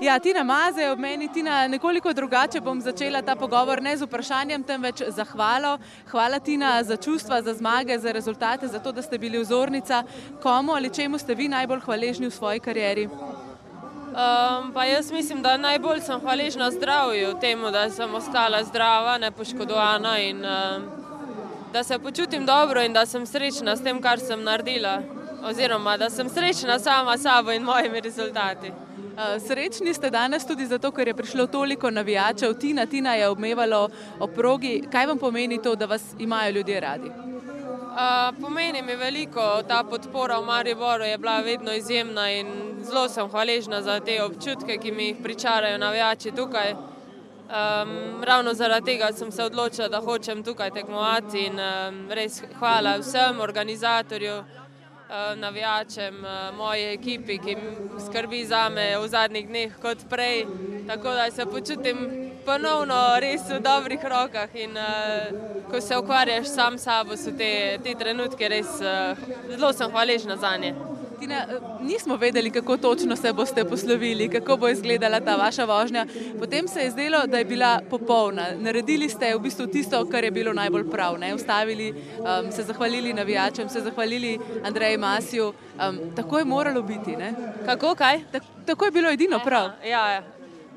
Ja, Tina Maze ob meni, Tina, nekoliko drugače bom začela ta pogovor, ne z vprašanjem, temveč za hvalo. Hvala Tina za čustva, za zmage, za rezultate, za to, da ste bili vzornica. Komu ali čemu ste vi najbolj hvaležni v svoji karieri? Um, pa jaz mislim, da najbolj sem hvaležna zdravju, temu, da sem ostala zdrava, nepoškodovana in um, da se počutim dobro in da sem srečna s tem, kar sem naredila. Oziroma, da sem srečna sama s sabo in mojimi rezultati. Uh, srečni ste danes tudi zato, ker je prišlo toliko navijačev. Tina, Tina je obmevalo o progi. Kaj vam pomeni to, da vas imajo ljudje radi? Uh, pomeni mi veliko, ta podpora v Mariboru je bila vedno izjemna in zelo sem hvaležna za te občutke, ki mi jih pričarajo navijači tukaj. Um, ravno zaradi tega sem se odločila, da hočem tukaj tekmovati in um, res hvala vsem organizatorju, uh, navijačem, uh, moji ekipi, ki skrbi za me v zadnjih dneh kot prej. Tako da se počutim ponovno res v dobrih rokah in uh, ko se ukvarjaš sam s sabo, so te, te trenutke res zelo sem hvaležna za nje. Tina, nismo vedeli, kako točno se boste poslovili, kako bo izgledala ta vaša vožnja. Potem se je zdelo, da je bila popolna. Naredili ste v bistvu tisto, kar je bilo najbolj prav. Ne? Ustavili, um, se zahvalili navijačem, se zahvalili Andreju Masiju. Um, tako je moralo biti. Ne? Kako kaj? Tak, tako je bilo edino prav. Aha, ja, ja.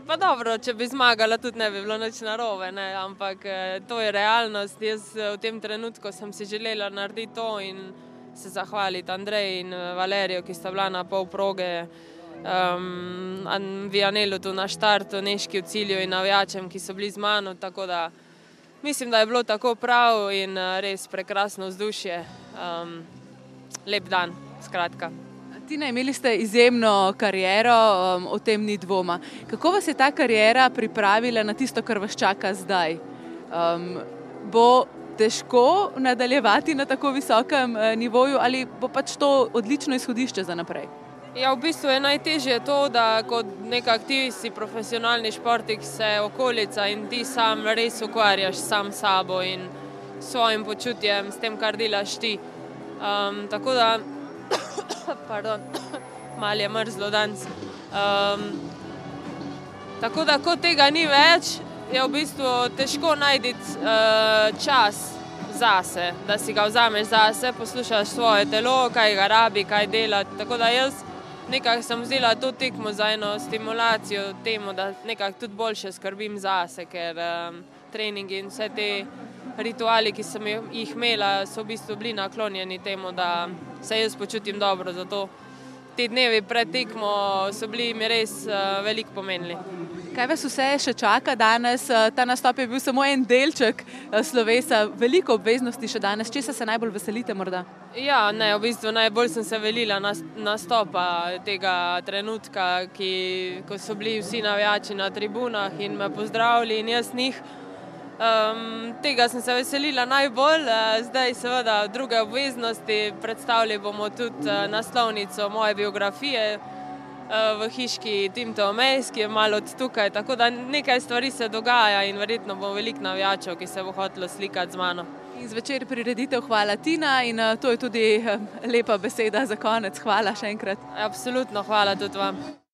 Pa dobro, če bi zmagala, tudi ne bi bilo nič narobe, ne? ampak to je realnost. Jaz v tem trenutku sem si želela narediti to in se zahvaliti Andreju in Valeriju, ki sta bila na pol proge, um, Vijanelu tu na štartu, Neški v cilju in navijačem, ki so bili z mano. Tako da mislim, da je bilo tako prav in res prekrasno vzdušje. Um, lep dan, skratka. Tina, imeli ste izjemno kariero, um, o tem ni dvoma. Kako vas je ta kariera pripravila na tisto, kar vas čaka zdaj? Um, bo težko nadaljevati na tako visokem uh, nivoju ali bo pač to odlično izhodišče za naprej? Ja, v bistvu je najtežje to, da kot nek aktivist, profesionalni športnik, se okolica in ti sam res ukvarjaš sam s sabo in svojim počutjem, s tem, kar delaš ti. Um, tako da Pardon, malo je mrzlo danes. Um, tako da, ko tega ni več, je v bistvu težko najti uh, čas zase, da si ga vzameš zase, poslušaš svoje telo, kaj ga rabi, kaj dela. Tako da jaz nekako sem vzela to tekmo za eno stimulacijo temu, da nekako tudi boljše skrbim zase, ker um, treningi in vse te rituali, ki sem jih imela, so v bistvu bili naklonjeni temu, da se jaz počutim dobro. Zato ti dnevi pred tekmo so bili mi res uh, veliko pomenili. Kaj vas vse še čaka danes? Ta nastop je bil samo en delček slovesa, veliko obveznosti še danes. Česa se najbolj veselite? Morda? Ja, ne, v bistvu najbolj sem se velila nastopa tega trenutka, ki, ko so bili vsi navijači na tribunah in me pozdravili in jaz njih. Um, tega sem se veselila najbolj, zdaj seveda druge obveznosti. Predstavili bomo tudi naslovnico moje biografije v hiški Timto Omejs, ki je malo od tukaj. Tako da nekaj stvari se dogaja in verjetno bo veliko navijačev, ki se bo hotelo slikati z mano. In zvečer prireditev hvala Tina in to je tudi lepa beseda za konec. Hvala še enkrat. Absolutno hvala tudi vam.